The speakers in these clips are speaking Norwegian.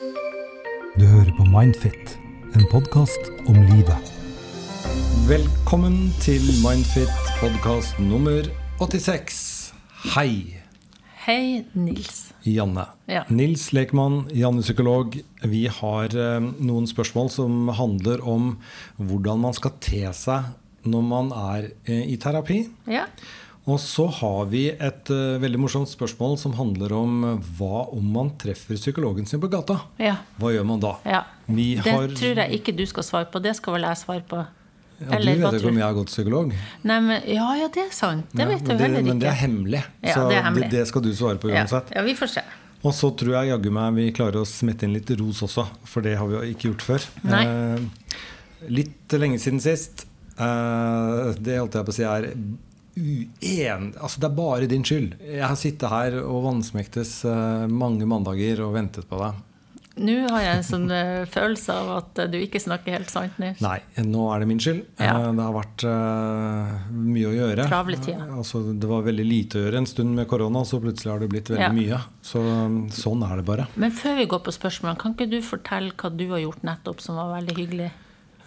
Du hører på Mindfit, en podkast om livet. Velkommen til Mindfit podkast nummer 86. Hei, Hei, Nils. Janne. Ja. Nils Lekmann, Janne psykolog. Vi har eh, noen spørsmål som handler om hvordan man skal te seg når man er eh, i terapi. Ja. Og så har vi et uh, veldig morsomt spørsmål som handler om eh, hva om man treffer psykologen sin på gata? Ja. Hva gjør man da? ja. Vi Det har- tror jeg ikke du skal svare på. Det skal vel jeg svare på. Ja, Eller du vet ikke om jeg har gått psykolog. Nei, men, ja, ja, det er sant. Det Ja, vet men jeg heller ikke. Men det er hemmelig. Ja, så det hemmelig. Det, skal du svare på ja. uansett. ja, vi får se. Og så tror jeg jaggu meg vi klarer å smette inn litt ros også, for det har vi jo ikke gjort før. Nei. Eh, litt lenge siden sist. Eh, det holdt jeg på å si er uen... Altså, det er bare din skyld. Jeg har sittet her og vansmektes eh, mange mandager og ventet på deg. Nå har jeg en sånn eh, følelse av at eh, du ikke snakker helt sant, Nils. Nei, nå er det min skyld. Ja. Det har vært uh, mye å gjøre. Altså, det var veldig lite å gjøre en stund med korona, så plutselig har det blitt veldig Ja. mye. Så sånn er det bare. Men før vi går på spørsmålene, kan ikke du fortelle hva du har gjort nettopp som var veldig hyggelig?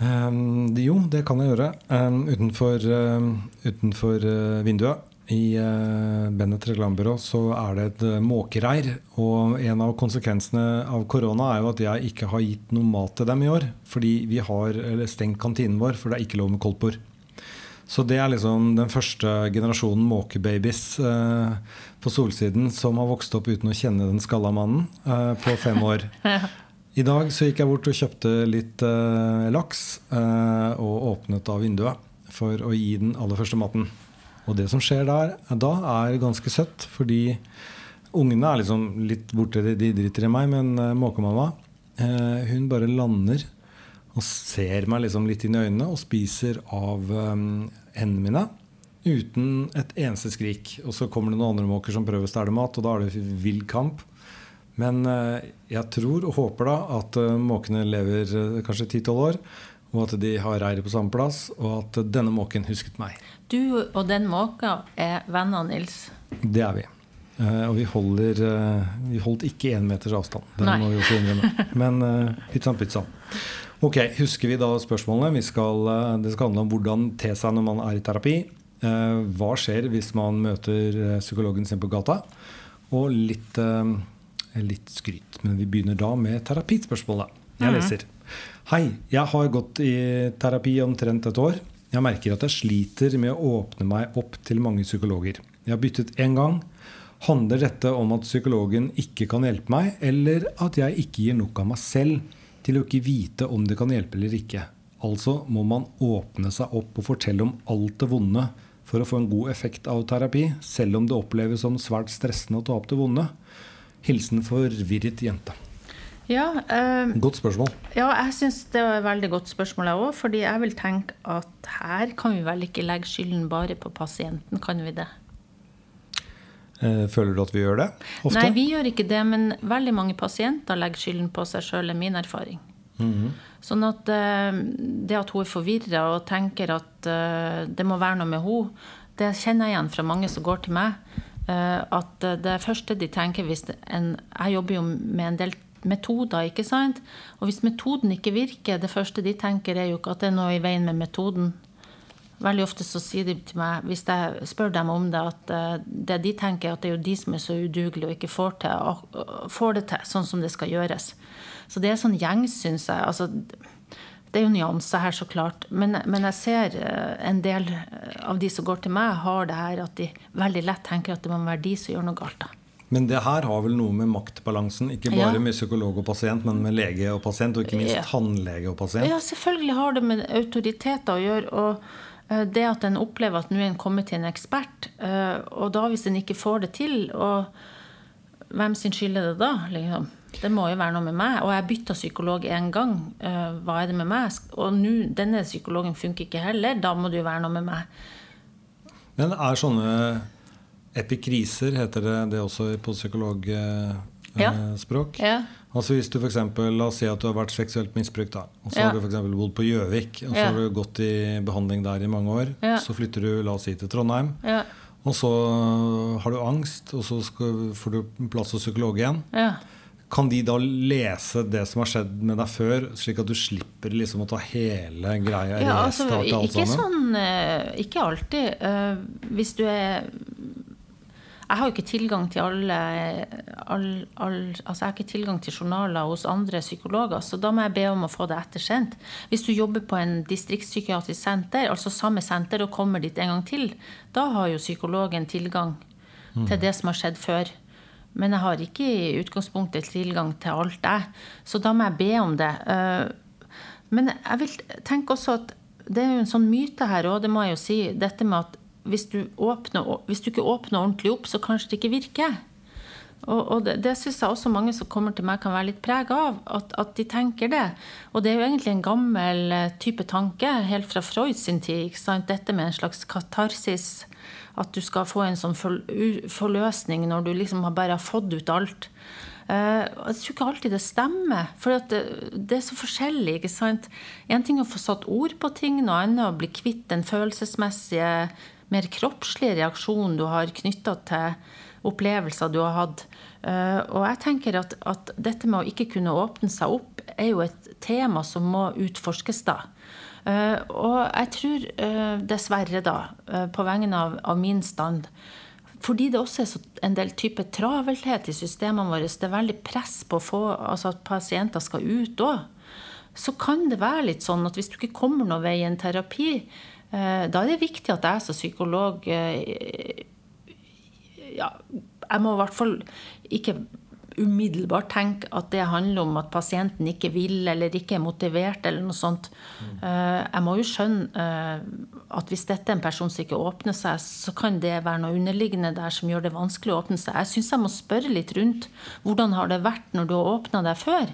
Um, jo, det kan jeg gjøre. Um, utenfor um, utenfor uh, vinduet i uh, Bennett reklamebyrå så er det et uh, måkereir. Og en av konsekvensene av korona er jo at jeg ikke har gitt noe mat til dem i år. Fordi vi har eller stengt kantinen vår, for det er ikke lov med koldtbord. Så det er liksom den første generasjonen måkebabies uh, på Solsiden som har vokst opp uten å kjenne den skalla mannen uh, på fem år. I dag så gikk jeg bort og kjøpte litt eh, laks eh, og åpnet av vinduet for å gi den aller første maten. Og det som skjer der da, er ganske søtt, fordi ungene er liksom litt borte, de driter i meg, men eh, måkemamma eh, hun bare lander og ser meg liksom litt inn i øynene og spiser av eh, hendene mine. Uten et eneste skrik. Og så kommer det noen andre måker som prøver å stjele mat, og da er det vill kamp. Men eh, jeg tror og håper da at eh, måkene lever eh, kanskje 10-12 år, og at de har reiret på samme plass, og at denne måken husket meg. Du og den måka er venner, Nils. Det er vi. Og vi holder Vi holdt ikke én meters avstand. Det må vi også innrømme. Men uh, pizzaen, pizzaen. Ok, Husker vi da spørsmålene? Vi skal, det skal handle om hvordan te seg når man er i terapi. Hva skjer hvis man møter psykologen sin på gata? Og litt, litt skryt. Men vi begynner da med terapispørsmålet. Jeg leser. Hei, jeg har gått i terapi omtrent et år. Jeg merker at jeg sliter med å åpne meg opp til mange psykologer. Jeg har byttet én gang. Handler dette om at psykologen ikke kan hjelpe meg, eller at jeg ikke gir nok av meg selv til å ikke vite om det kan hjelpe eller ikke? Altså må man åpne seg opp og fortelle om alt det vonde for å få en god effekt av terapi, selv om det oppleves som svært stressende å ta opp det vonde. Hilsen forvirret jente. Ja, eh, Godt spørsmål. ja jeg syns det var et veldig godt spørsmål, jeg òg. Fordi jeg vil tenke at her kan vi vel ikke legge skylden bare på pasienten, kan vi det? Eh, Føler du at vi gjør det ofte? Nei, vi gjør ikke det, men veldig mange pasienter legger skylden på seg sjøl, er min erfaring. Sånn at eh, det at hun er forvirra og tenker at eh, det må være noe med henne, det kjenner jeg igjen fra mange som går til meg. Eh, at det første de tenker hvis en, Jeg jobber jo med en del metoder, ikke sant? Og hvis metoden ikke virker, det første de tenker, er jo ikke at det er noe i veien med metoden. Veldig ofte så sier de til meg, hvis jeg spør dem om det, at eh, det de tenker er at det er jo de som er så udugelige og ikke får, til, og får det til sånn som det skal gjøres. Så det er sånn gjengs, syns jeg. Altså, det er jo nyanser her, så klart. Men, men jeg ser eh, en del eh, av de som går til meg, har det her at de veldig lett tenker at det må være de som gjør noe galt. da. Men det her har vel noe med maktbalansen, ikke Ja. bare med psykolog og pasient, men med lege og pasient, og ikke minst Ja. tannlege og pasient. Ja, selvfølgelig har det med autoriteter å gjøre. og eh, det at en opplever at nå er en kommet til en ekspert, og da hvis en ikke får det til, og hvem sin skyld er det da? Liksom? Det må jo være noe med meg. Og jeg bytta psykolog én gang. Eh, Hva er det med meg? Og nå, denne psykologen funker ikke heller. Da må det jo være noe med meg. Men er sånne epikriser, heter det det også på psykologspråk? Ja. Altså hvis du for eksempel, La oss si at du har vært seksuelt misbrukt. da, og Så Ja. har du for bodd på Gjøvik, og så Ja. har du gått i behandling der i mange år. Ja. Så flytter du la oss si, til Trondheim, Ja. og så har du angst, og så skal, får du plass hos psykolog igjen. Kan de da lese det som har skjedd med deg før, slik at du slipper liksom å ta hele greia? Ja, altså, ikke sånn eh, Ikke alltid. Eh, Hvis du er Jeg har jo ikke tilgang til alle all, all, Altså jeg har ikke tilgang til journaler hos andre psykologer, så da må jeg be om å få det ettersendt. Hvis du jobber på en distriktspsykiatrisk senter, altså samme senter, og kommer dit en gang til, da har jo psykologen tilgang til det som har skjedd før. Men jeg har ikke i utgangspunktet tilgang til alt, jeg. Så da må jeg be om det. Eh, Men jeg vil tenke også at det er jo en sånn myte her òg, det må jeg jo si. Dette med at hvis du, åpner, hvis du ikke åpner ordentlig opp, så kanskje det ikke virker. Og, og det, det syns jeg også mange som kommer til meg, kan være litt prega av. At, at de tenker det. Og det er jo egentlig en gammel type tanke, helt fra Freud sin tid. ikke sant? Dette med en slags katarsis. At du skal få en sånn forløsning når du liksom har bare har fått ut alt. Eh, jeg tror ikke alltid det stemmer. For det, er så forskjellig. ikke sant? En ting er å få satt ord på ting, noe annet å bli kvitt den følelsesmessige, mer kroppslige reaksjonen du har knytta til opplevelser du har hatt. Eh, og jeg tenker at, at dette med å ikke kunne åpne seg opp, er jo et tema som må utforskes da. Eh, og jeg tror eh, dessverre, da, eh, på vegne av, av min stand fordi det også er en del type travelhet i systemene våre, det er veldig press på få, altså at pasienter skal ut òg, så kan det være litt sånn at hvis du ikke kommer noen vei i en terapi, da er det viktig at jeg som psykolog ja, jeg må i hvert fall ikke umiddelbart tenke at det handler om at pasienten ikke vil eller ikke er motivert eller noe sånt. Mm. Jeg må jo skjønne eh, at hvis dette er en person som ikke åpner seg, så kan det være noe underliggende der som gjør det vanskelig å åpne seg. Jeg syns jeg må spørre litt rundt hvordan har det vært når du har åpna deg før?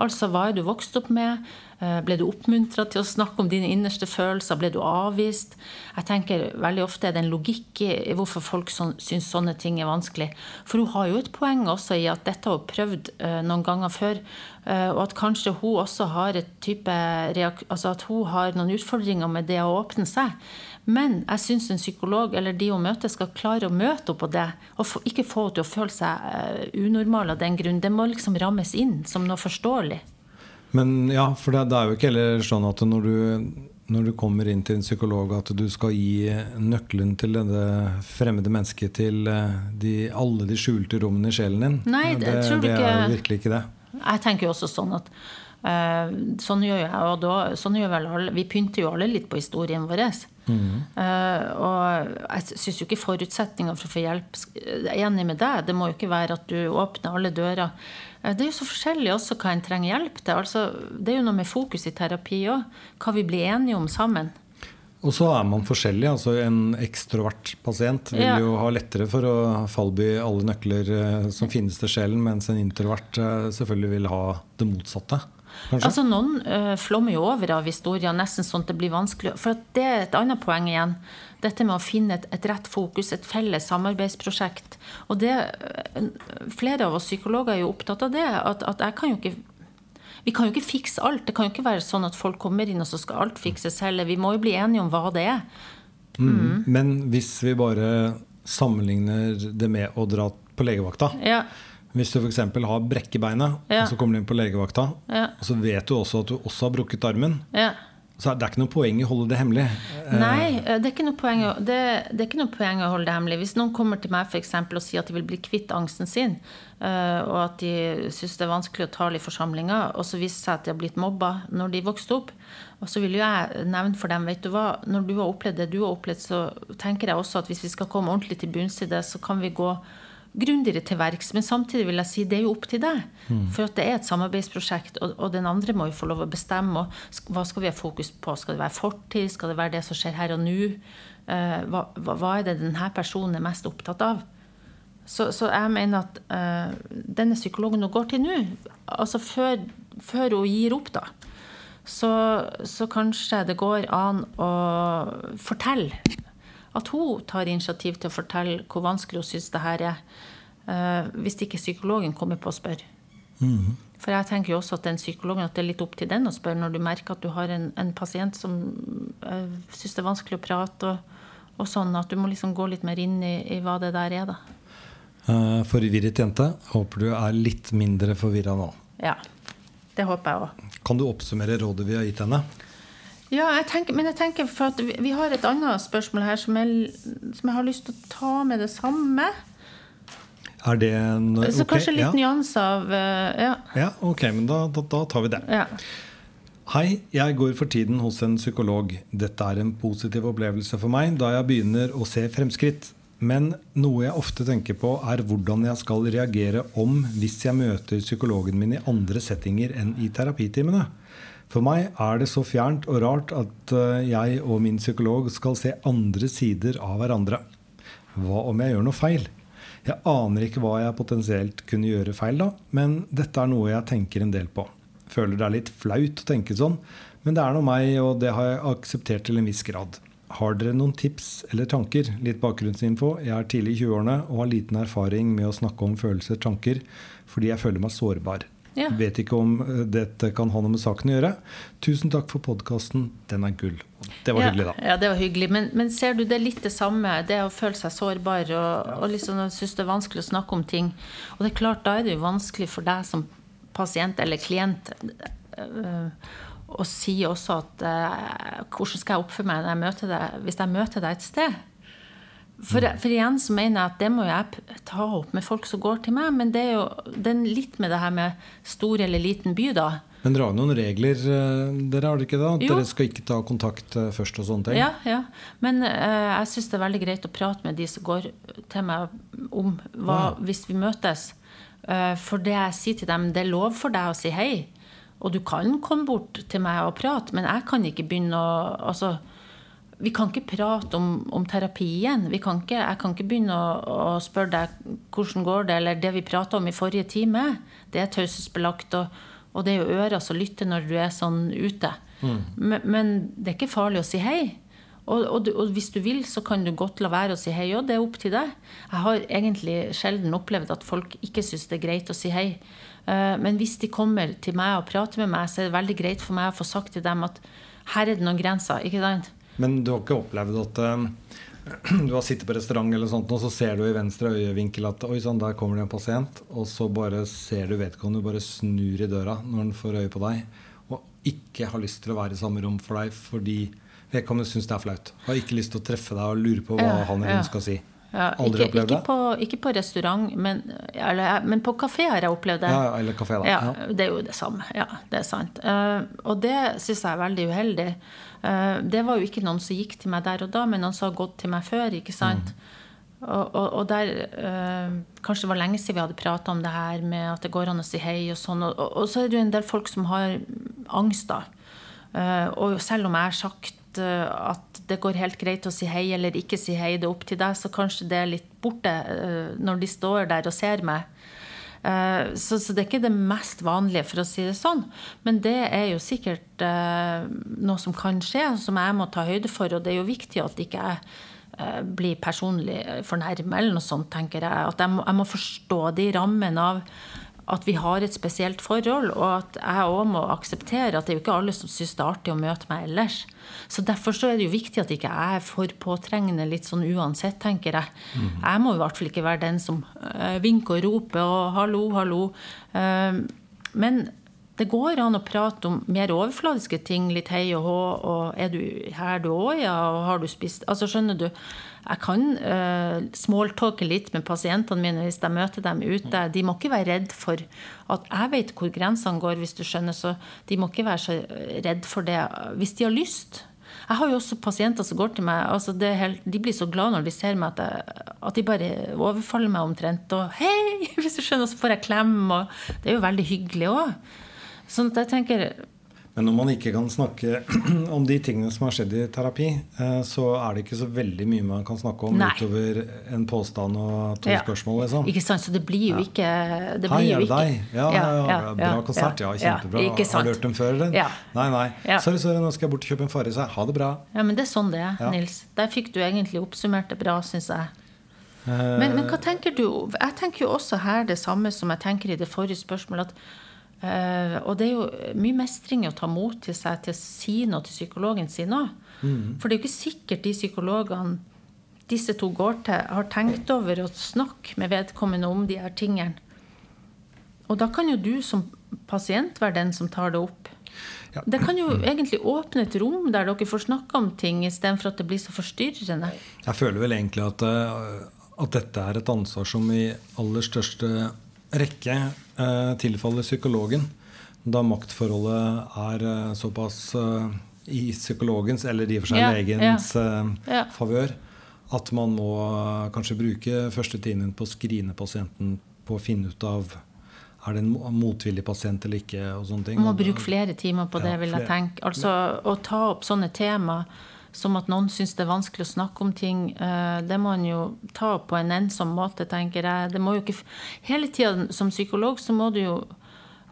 Altså hva er du vokst opp med? Eh, Ble du oppmuntra til å snakke om dine innerste følelser? Ble du avvist? Jeg tenker Veldig ofte er det en logikk i i hvorfor folk sånn, syns sånne ting er vanskelig. For hun har jo et poeng også i at dette har hun prøvd eh, noen ganger før. eh, og at kanskje hun også har et type altså at hun har noen utfordringer med det å åpne seg. Men jeg syns en psykolog eller de hun møter, skal klare å møte henne på det. Og ikke få henne til å føle seg eh, unormal av den grunn. Det må liksom rammes inn som noe forståelig. Men ja, for det, det er jo ikke heller sånn at når du, når du kommer inn til en psykolog, at du skal gi nøkkelen til dette fremmede mennesket til eh, de, alle de skjulte rommene i sjelen din. Nei, det tror det ikke, er virkelig ikke det. Jeg tenker jo også sånn at uh, Sånn gjør jeg, og da, sånn gjør vel alle. Vi pynter jo alle litt på historien vår. Eh, og jeg syns jo ikke forutsetninga for å få hjelp Jeg er enig med deg. Det må jo ikke være at du åpner alle dører. Eh, det er jo så forskjellig også hva en trenger hjelp til. Altså, det er jo noe med fokus i terapi òg. Hva vi blir enige om sammen. Og så er man forskjellig. altså En ekstrovert pasient vil Ja. jo ha lettere for å fallby alle nøkler eh, som finnes til sjelen, mens en introvert eh, selvfølgelig vil ha det motsatte. Kanskje? Altså Noen uh, flommer jo over av historier, nesten sånn at det blir vanskelig. For at det er et annet poeng igjen. Dette med å finne et, et rett fokus, et felles samarbeidsprosjekt. Og det, eh, Flere av oss psykologer er jo opptatt av det. At, at jeg kan jo ikke vi kan jo ikke fikse alt. Det kan jo ikke være sånn at folk kommer inn, og så skal alt fikses heller. Vi må jo bli enige om hva det er. Mm. Men hvis vi bare sammenligner det med å dra på legevakta Ja, Hvis du f.eks. har brekk i beinet, Ja. og så kommer du inn på legevakta, ja, og så vet du også at du også har brukket armen, ja. så det er ikke noe poeng i å holde det hemmelig. Nei, eh, det er, ikke noe poeng, å- det, det ikke noe poeng å holde det hemmelig. Hvis noen kommer til meg for eksempel, og sier at de vil bli kvitt angsten sin, eh, og at de syns det er vanskelig å tale i forsamlinger, og så viser det seg at de har blitt mobba når de vokste opp, og så vil jeg nevne for dem vet du hva, Når du har opplevd det du har opplevd, så tenker jeg også at hvis vi skal komme ordentlig til bunns i det, så kan vi gå grundigere til verks. Men samtidig vil jeg si det er jo opp til deg. For at det er et samarbeidsprosjekt, og, og den andre må jo få lov å bestemme. Og hva skal vi ha fokus på? Skal det være fortid? Skal det være det som skjer her og nå? Uh, hva, hva er det denne personen er mest opptatt av? Så, så jeg mener at uh, denne psykologen hun går til nå, altså før, før hun gir opp, da, så, så kanskje det går an å fortelle at hun tar initiativ til å fortelle hvor vanskelig hun syns det her er. eh, hvis ikke psykologen kommer på å spørre. For jeg tenker jo også at den psykologen at det er litt opp til den å spørre når du merker at du har en, en pasient som uh, syns det er vanskelig å prate, og, og sånn at du må liksom gå litt mer inn i, i hva det der er, da. Eh, forvirret jente. Håper du er litt mindre forvirra nå. Ja. Det håper jeg òg. Kan du oppsummere rådet vi har gitt henne? Ja, jeg tenker, men jeg tenker for at vi, har et annet spørsmål her som jeg, som jeg har lyst til å ta med det samme. Er det en Så kanskje litt ja. nyanse av eh, Ja. ja, ok, men da, da, da tar vi det. ja. Hei, jeg går for tiden hos en psykolog. Dette er en positiv opplevelse for meg, da jeg begynner å se fremskritt. Men noe jeg ofte tenker på, er hvordan jeg skal reagere om hvis jeg møter psykologen min i andre settinger enn i terapitimene. For meg er det så fjernt og rart at eh, jeg og min psykolog skal se andre sider av hverandre. Hva om jeg gjør noe feil? Jeg aner ikke hva jeg potensielt kunne gjøre feil da, men dette er noe jeg tenker en del på. Føler det er litt flaut å tenke sånn, men det er nå meg, og det har jeg akseptert til en viss grad. Har dere noen tips eller tanker? Litt bakgrunnsinfo. Jeg er tidlig i 20-årene og har liten erfaring med å snakke om følelser og tanker fordi jeg føler meg sårbar. Ja. Vet ikke om eh, dette kan ha noe med saken å gjøre. Tusen takk for podkasten. Den er gull. Det var ja, hyggelig, da. Ja, det var hyggelig. Men, men ser du det er litt det samme? Det å føle seg sårbar og, og liksom synes det er vanskelig å snakke om ting. Og det er klart, da er det jo vanskelig for deg som pasient eller klient øh, å si også at øh, hvordan skal jeg oppføre meg når jeg møter deg, hvis jeg møter deg et sted? For, for igjen så mener jeg at det må jeg ta opp med folk som går til meg. Men det er jo det er litt med det her med stor eller liten by, da. Men dere har noen regler, eh, dere har dere ikke da? At Jo. dere skal ikke ta kontakt eh, først og sånne ting? Ja, ja. Men uh, jeg syns det er veldig greit å prate med de som går til meg om hva, Ja. hvis vi møtes. Uh, for det jeg sier til dem, det er lov for deg å si hei. Og du kan komme bort til meg og prate, men jeg kan ikke begynne å altså, Vi kan ikke prate om, om terapien. Vi kan ikke, jeg kan ikke begynne å, å spørre deg hvordan går det, eller det vi prata om i forrige time. Det er taushetsbelagt, og, og det er jo ører som lytter når du er sånn ute. Men, men det er ikke farlig å si hei. Og, og, og hvis du vil, så kan du godt la være å si hei òg. Det er opp til deg. Jeg har egentlig sjelden opplevd at folk ikke syns det er greit å si hei. Eh, Men hvis de kommer til meg og prater med meg, så er det veldig greit for meg å få sagt til dem at her er det noen grenser. ikke sant? Men du har ikke opplevd at eh, du har sittet på restaurant eller sånt, og så ser du i venstre øyevinkel at oi sånn, der kommer det en pasient, og så bare ser du vedkommende bare snur i døra når han får øye på deg, og ikke har lyst til å være i samme rom for deg fordi vedkommende syns det er flaut. Har ikke lyst til å treffe deg og lure på hva Ja, han eller hun skal si. Ja, Aldri ikke, opplevd ikke det? på, ikke på restaurant, men, eller, men på kafé har jeg opplevd det. Ja, eller kafé, da. Ja, Ja. det er jo det samme. Ja, det er sant. Uh, og det syns jeg er veldig uheldig. Eh, det var jo ikke noen som gikk til meg der og da, men noen som har gått til meg før. ikke sant? Og, og, og der øh, Kanskje det var lenge siden vi hadde prata om det her med at det går an å si hei og sånn. Og, og, og så er det jo en del folk som har angst, da. Uh, og selv om jeg har sagt uh, at det går helt greit å si hei eller ikke si hei, det er opp til deg, så kanskje det er litt borte uh, når de står der og ser meg. Eh, Så, så det er ikke det mest vanlige, for å si det sånn. Men det er jo sikkert eh, noe som kan skje, som jeg må ta høyde for. Og det er jo viktig at ikke jeg eh, blir personlig fornærmet eller noe sånt, tenker jeg. At jeg må, jeg må forstå de rammene av at vi har et spesielt forhold, og at jeg òg må akseptere at det er jo ikke alle som syns det er artig å møte meg ellers. Så derfor så er det jo viktig at ikke jeg er for påtrengende litt sånn uansett, tenker jeg. Jeg må i hvert fall ikke være den som eh, vinker og roper og 'hallo, hallo'. Eh, men det går an å prate om mer overfladiske ting, litt hei og hå, og 'er du her du òg, ja', og 'har du spist' Altså, skjønner du. Jeg kan uh, smalltalke litt med pasientene mine hvis jeg møter dem ute. De må ikke være redd for at jeg vet hvor grensene går, hvis du skjønner. Så de må ikke være så redd for det hvis de har lyst. Jeg har jo også pasienter som går til meg. altså det helt, De blir så glad når de ser meg, at, jeg, at de bare overfaller meg omtrent. Og 'hei!' Hvis du skjønner, så får jeg klem. og Det er jo veldig hyggelig òg. Sånn at jeg tenker Men når man ikke kan snakke om de tingene som har skjedd i terapi, eh, så er det ikke så veldig mye man kan snakke om Nei. utover en påstand og to Ja. spørsmål. Liksom. Ikke sant? Så det blir jo ikke det Hei, er det deg? Ja, ja, ja, bra konsert. Ja, kjempebra. Har du hørt dem før, eller? Nei, nei. Sorry, sorry, nå skal jeg bort og kjøpe en Farris. Ha det bra. Ja, men det er sånn det er. Nils. Der fikk du egentlig oppsummert det bra, syns jeg. Eh, Men, men hva tenker du? Jeg tenker jo også her det samme som jeg tenker i det forrige spørsmålet. At, og det er jo mye mestring å ta mot til seg til å si noe til psykologen sin òg. Mm. For det er jo ikke sikkert de psykologene disse to går til, har tenkt over å snakke med vedkommende om de her tingene. Og da kan jo du som pasient være den som tar det opp. Ja. Det kan jo egentlig åpne et rom der dere får snakke om ting, istedenfor at det blir så forstyrrende. Jeg føler vel egentlig at, eh, at dette er et ansvar som i aller største rekke eh, tilfaller psykologen. Da maktforholdet er eh, såpass eh, i psykologens, eller i og for seg Ja, legens, ja. eh, favør at man må eh, kanskje bruke første timen på å skrine pasienten på å finne ut av er det en motvillig pasient eller ikke. og sånne ting. Man må bruke flere timer på det, Ja, vil jeg tenke. Altså å ta opp sånne tema som at noen syns det er vanskelig å snakke om ting, eh, det må en jo ta på en ensom måte, tenker jeg. Det må jo ikke, hele tida som psykolog så må du jo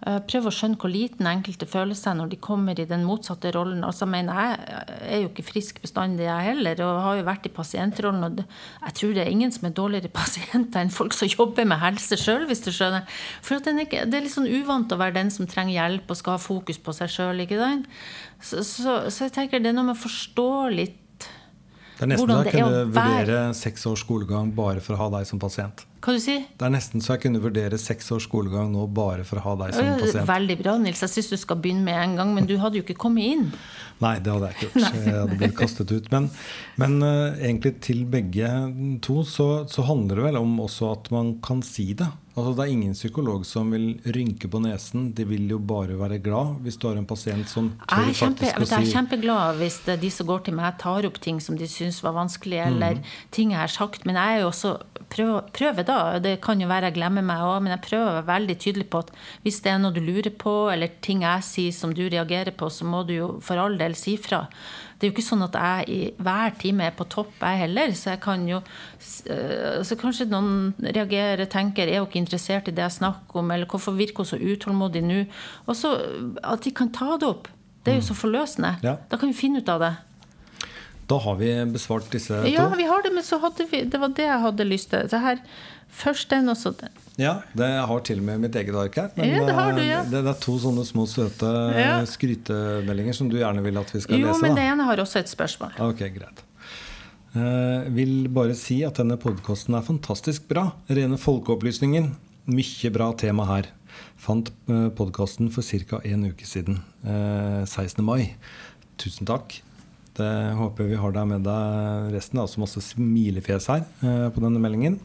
eh, prøve å skjønne hvor liten enkelte føler seg når de kommer i den motsatte rollen. Altså, mener, jeg er jo ikke frisk bestandig, jeg heller, og har jo vært i pasientrollen. Og jeg tror det er ingen som er dårligere pasienter enn folk som jobber med helse sjøl, hvis du skjønner. For ikke, det er litt sånn uvant å være den som trenger hjelp og skal ha fokus på seg sjøl. Så, så, så jeg tenker det er noe med å forstå litt Det er nesten så jeg kunne vurdere seks års skolegang bare for å ha deg som pasient. Hva du sier Det er nesten så jeg kunne vurdere seks års skolegang nå bare for å ha deg som pasient. Veldig bra, Nils. Jeg syns du skal begynne med en gang, men du hadde jo ikke kommet inn. Nei, det hadde jeg ikke gjort. Jeg hadde blitt kastet ut. Men, men uh, egentlig til begge to så, så handler det vel om også at man kan si det. Altså Det er ingen psykolog som vil rynke på nesen. De vil jo bare være glad hvis du har en pasient som tør Jeg kjempe, faktisk å si jeg er kjempeglad hvis det, de som går til meg, tar opp ting som de syns var vanskelig, eller ting jeg har sagt. Men jeg er jo også prøver, prøver da. Det kan jo være jeg glemmer meg òg, men jeg prøver å være veldig tydelig på at hvis det er noe du lurer på, eller ting jeg sier som du reagerer på, så må du jo for all del si fra. Det er jo ikke sånn at jeg i hver time er på topp, jeg heller. Så jeg kan jo eh, Så kanskje noen reagerer, tenker er hun ikke interessert i det jeg snakker om, eller hvorfor virker hun så utålmodig nå? Og så at de kan ta det opp. Det er jo så forløsende. Ja. Da kan vi finne ut av det. Da har vi besvart disse to. Ja, vi har det, men så hadde vi Det var det jeg hadde lyst til. Så her, først den, og så den. Ja, det har til og med mitt eget ark her. Ja, det har du, ja. eh, det, det er to sånne små søte Ja. skrytemeldinger som du gjerne vil at vi skal Jo, lese. men da. det ene har også et spørsmål. Ok, greit. Uh, vil bare si at denne podkasten er fantastisk bra. Rene folkeopplysningen. Mye bra tema her. Fant uh, podkasten for ca. en uke siden. Uh, 16. mai. Tusen takk. Det håper vi har deg med deg resten. Altså masse smilefjes her eh, på denne meldingen.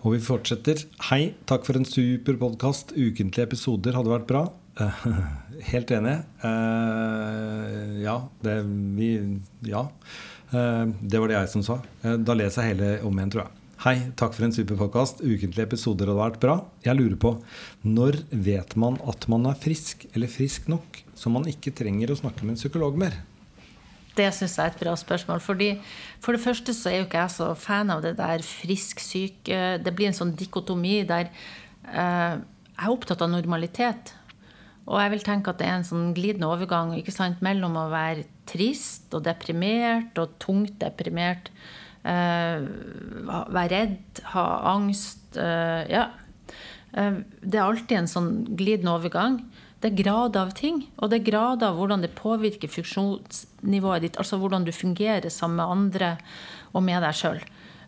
Og vi fortsetter. Hei, takk for en super podkast. Ukentlige episoder hadde vært bra. Helt enig. Uh, ja, det vi Ja. Uh, det var det jeg som sa. Uh, da leser jeg hele om igjen, tror jeg. Hei, takk for en super podkast. Ukentlige episoder hadde vært bra. Jeg lurer på når vet man at man er frisk eller frisk nok, så man ikke trenger å snakke med en psykolog mer? Det syns jeg er et bra spørsmål. Fordi For det første så er jo ikke jeg så fan av det der frisk-syk. eh, Det blir en sånn dikotomi der eh, jeg er opptatt av normalitet. Og jeg vil tenke at det er en sånn glidende overgang sant, mellom å være trist og deprimert og tungt deprimert, eh, være redd, ha angst eh, Ja. Eh, Det er alltid en sånn glidende overgang. Det er grad av ting, og det er grad av hvordan det påvirker funksjonsnivået ditt. Altså hvordan du fungerer sammen med andre og med deg sjøl.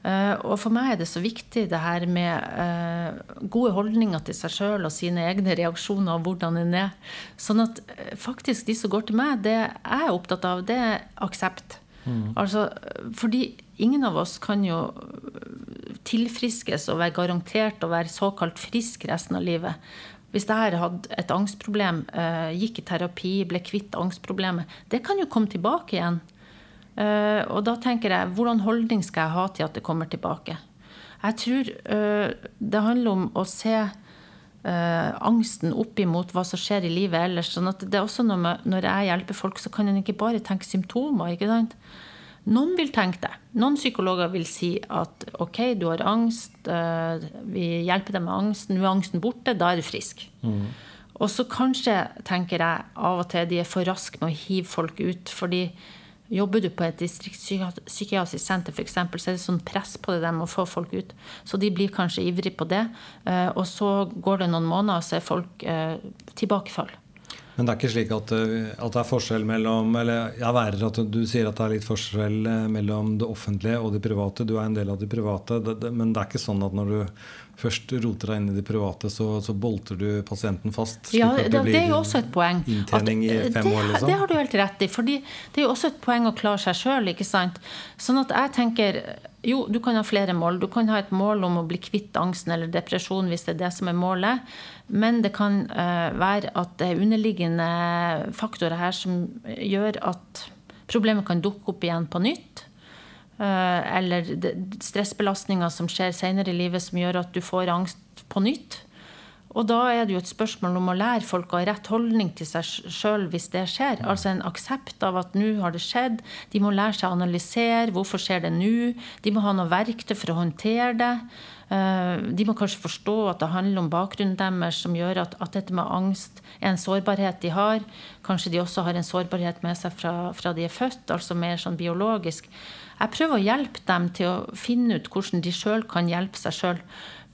Og for meg er det så viktig det her med eh, gode holdninger til seg sjøl og sine egne reaksjoner og hvordan en er. Sånn at eh, faktisk de som går til meg, det jeg er opptatt av, det er aksept. Altså, fordi ingen av oss kan jo tilfriskes og være garantert å være såkalt frisk resten av livet. Hvis jeg hadde et angstproblem, eh, gikk i terapi, ble kvitt angstproblemet, det kan jo komme tilbake igjen. Eh, og da tenker jeg, hvordan holdning skal jeg ha til at det kommer tilbake? Jeg tror eh, det handler om å se angsten opp imot hva som skjer i livet ellers. sånn at det er også noe med, Når jeg hjelper folk, så kan en ikke bare tenke symptomer. ikke sant? Noen vil tenke det. Noen psykologer vil si at ok, du har angst, eh, vi hjelper deg med angsten, nå er angsten borte, da er du frisk. Og så kanskje, tenker jeg, av og til de er for raske med å hive folk ut. fordi Jobber du på et distriktspsykiatrisk senter, f.eks., så er det sånn press på det med å få folk ut. Så de blir kanskje ivrige på det. Eh, Og så går det noen måneder, og så er folk eh, tilbakefall. Men det er ikke slik at, eh, at det er forskjell mellom Eller jeg værer at du sier at det er litt forskjell eh, mellom det offentlige og det private. Du er en del av det private, det, det, men det er ikke sånn at når du først roter deg inn i det private, så, så bolter du pasienten fast? Ja, det, det, er jo også et poeng. Inntjening i fem det, år, liksom? Det har du helt rett i. For det er jo også et poeng å klare seg sjøl. Sånn at jeg tenker jo, du kan ha flere mål. Du kan ha et mål om å bli kvitt angsten eller depresjon hvis det er det som er målet. Men det kan uh, være at det er underliggende faktorer her som gjør at problemet kan dukke opp igjen på nytt. Uh, eller stressbelastninger som skjer senere i livet som gjør at du får angst på nytt. Og da er det jo et spørsmål om å lære folk å ha rett holdning til seg sjøl hvis det skjer. Altså en aksept av at nå har det skjedd. De må lære seg å analysere. Hvorfor skjer det nå? De må ha noe verktøy for å håndtere det. Eh, de må kanskje forstå at det handler om bakgrunnen deres som gjør at, at, dette med angst er en sårbarhet de har. Kanskje de også har en sårbarhet med seg fra, fra de er født, altså mer sånn biologisk. Jeg prøver å hjelpe dem til å finne ut hvordan de sjøl kan hjelpe seg sjøl.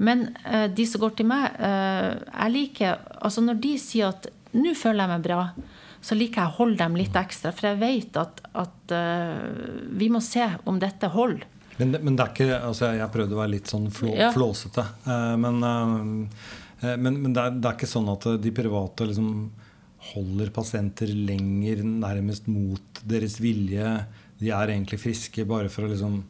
Men uh, de som går til meg uh, jeg liker, altså Når de sier at 'nå føler jeg meg bra', så liker jeg å holde dem litt ekstra. For jeg vet at, at uh, vi må se om dette holder. Men, men, det er ikke, altså Jeg prøvde å være litt sånn flå, ja. flåsete. men, men, men det, er, det, er, ikke sånn at de private liksom holder pasienter lenger nærmest mot deres vilje. De er egentlig friske bare for å liksom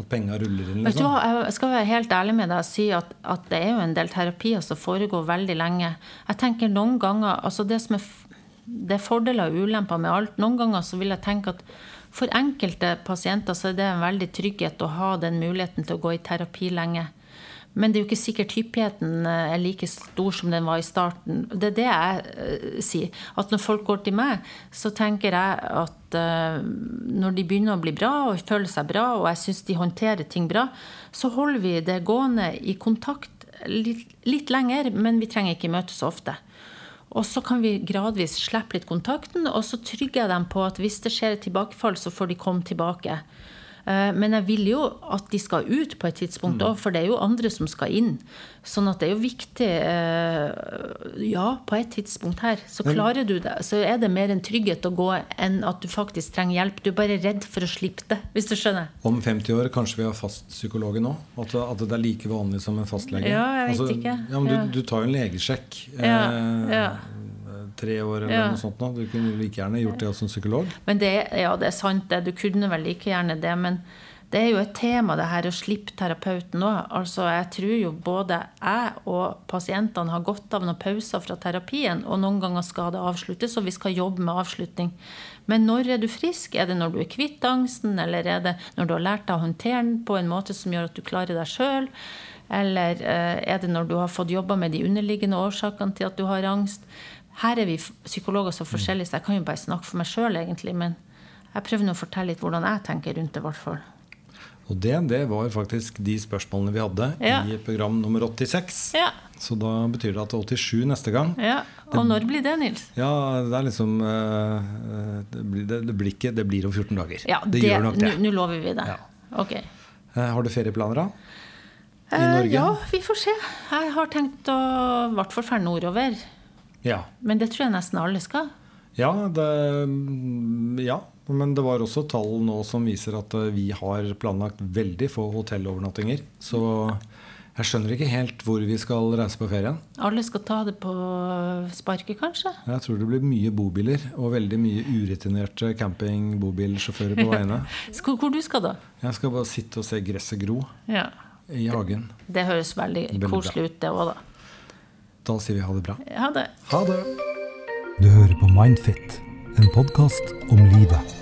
at penga ruller inn? Liksom. Jeg skal være helt ærlig med deg og si at, at, det er jo en del terapier som foregår veldig lenge. Jeg tenker noen ganger, altså Det som er, det er fordeler og ulemper med alt. Noen ganger så vil jeg tenke at for enkelte pasienter så er det en veldig trygghet å ha den muligheten til å gå i terapi lenge. Men det er jo ikke sikkert hyppigheten eh, er like stor som den var i starten. Det er det jeg uh, sier. At når folk går til meg, så tenker jeg at uh, når de begynner å bli bra og føler seg bra, og jeg syns de håndterer ting bra, så holder vi det gående i kontakt litt, litt lenger, men vi trenger ikke møtes så ofte. Og så kan vi gradvis slippe litt kontakten, og så trygger jeg dem på at hvis det skjer et tilbakefall, så får de komme tilbake. Eh, men jeg vil jo at de skal ut på et tidspunkt òg, mm. for det er jo andre som skal inn. Sånn at det er jo viktig eh, Ja, på et tidspunkt her så klarer du det. Så er det mer en trygghet å gå enn at du faktisk trenger hjelp. Du er bare redd for å slippe det, hvis du skjønner. Om 50 år kanskje vi har fastpsykologen nå? At, at det er like vanlig som en fastlege? Ja, jeg vet altså, ikke. Ja, men du, du, tar jo en legesjekk. Ja, ja. Tre år eller ja. noe sånt. Nå. Du kunne like gjerne gjort det som psykolog. Men det, ja, det er sant, det. Du kunne vel like gjerne det. Men det er jo et tema, det her å slippe terapeuten òg. Altså, jeg tror jo både jeg og pasientene har godt av noen pauser fra terapien. Og noen ganger skal det avsluttes, og vi skal jobbe med avslutning. Men når er du frisk? Er det når du er kvitt angsten, eller er det når du har lært deg å håndtere den på en måte som gjør at du klarer deg sjøl? Eller eh, er det når du har fått jobba med de underliggende årsakene til at du har angst? Her er vi psykologer så forskjellige, så jeg kan jo bare snakke for meg sjøl, egentlig. Men jeg prøver nå å fortelle litt hvordan jeg tenker rundt det, i hvert fall. Og det, det, var faktisk de spørsmålene vi hadde ja. i program nummer 86. Ja. Så da betyr det at det er 87 neste gang. Ja, Og når blir det, Nils? Ja, Det er liksom uh, det, blir, det, det, blir ikke, det blir om 14 dager. Ja, det, gjør nok det. Nå lover vi det. Ja. Ok. Uh, har du ferieplaner, da? I Norge? ja, vi får se. Jeg har tenkt å i hvert fall dra nordover. Ja. Men det tror jeg nesten alle skal. Ja, det, ja, men det var også tall nå som viser at eh, vi har planlagt veldig få hotellovernattinger. Så jeg skjønner ikke helt hvor vi skal reise på ferien. Alle skal ta det på sparket, kanskje? Jeg tror det blir mye bobiler og veldig mye urutinerte camping-bobilsjåfører på veiene. hvor du skal da? Jeg skal bare sitte og se gresset gro ja. i hagen. Det høres veldig, veldig koselig ut, det òg, da. Da sier vi ha det bra. Ha det. Ha det. Du hører på Mindfit, en podkast om livet.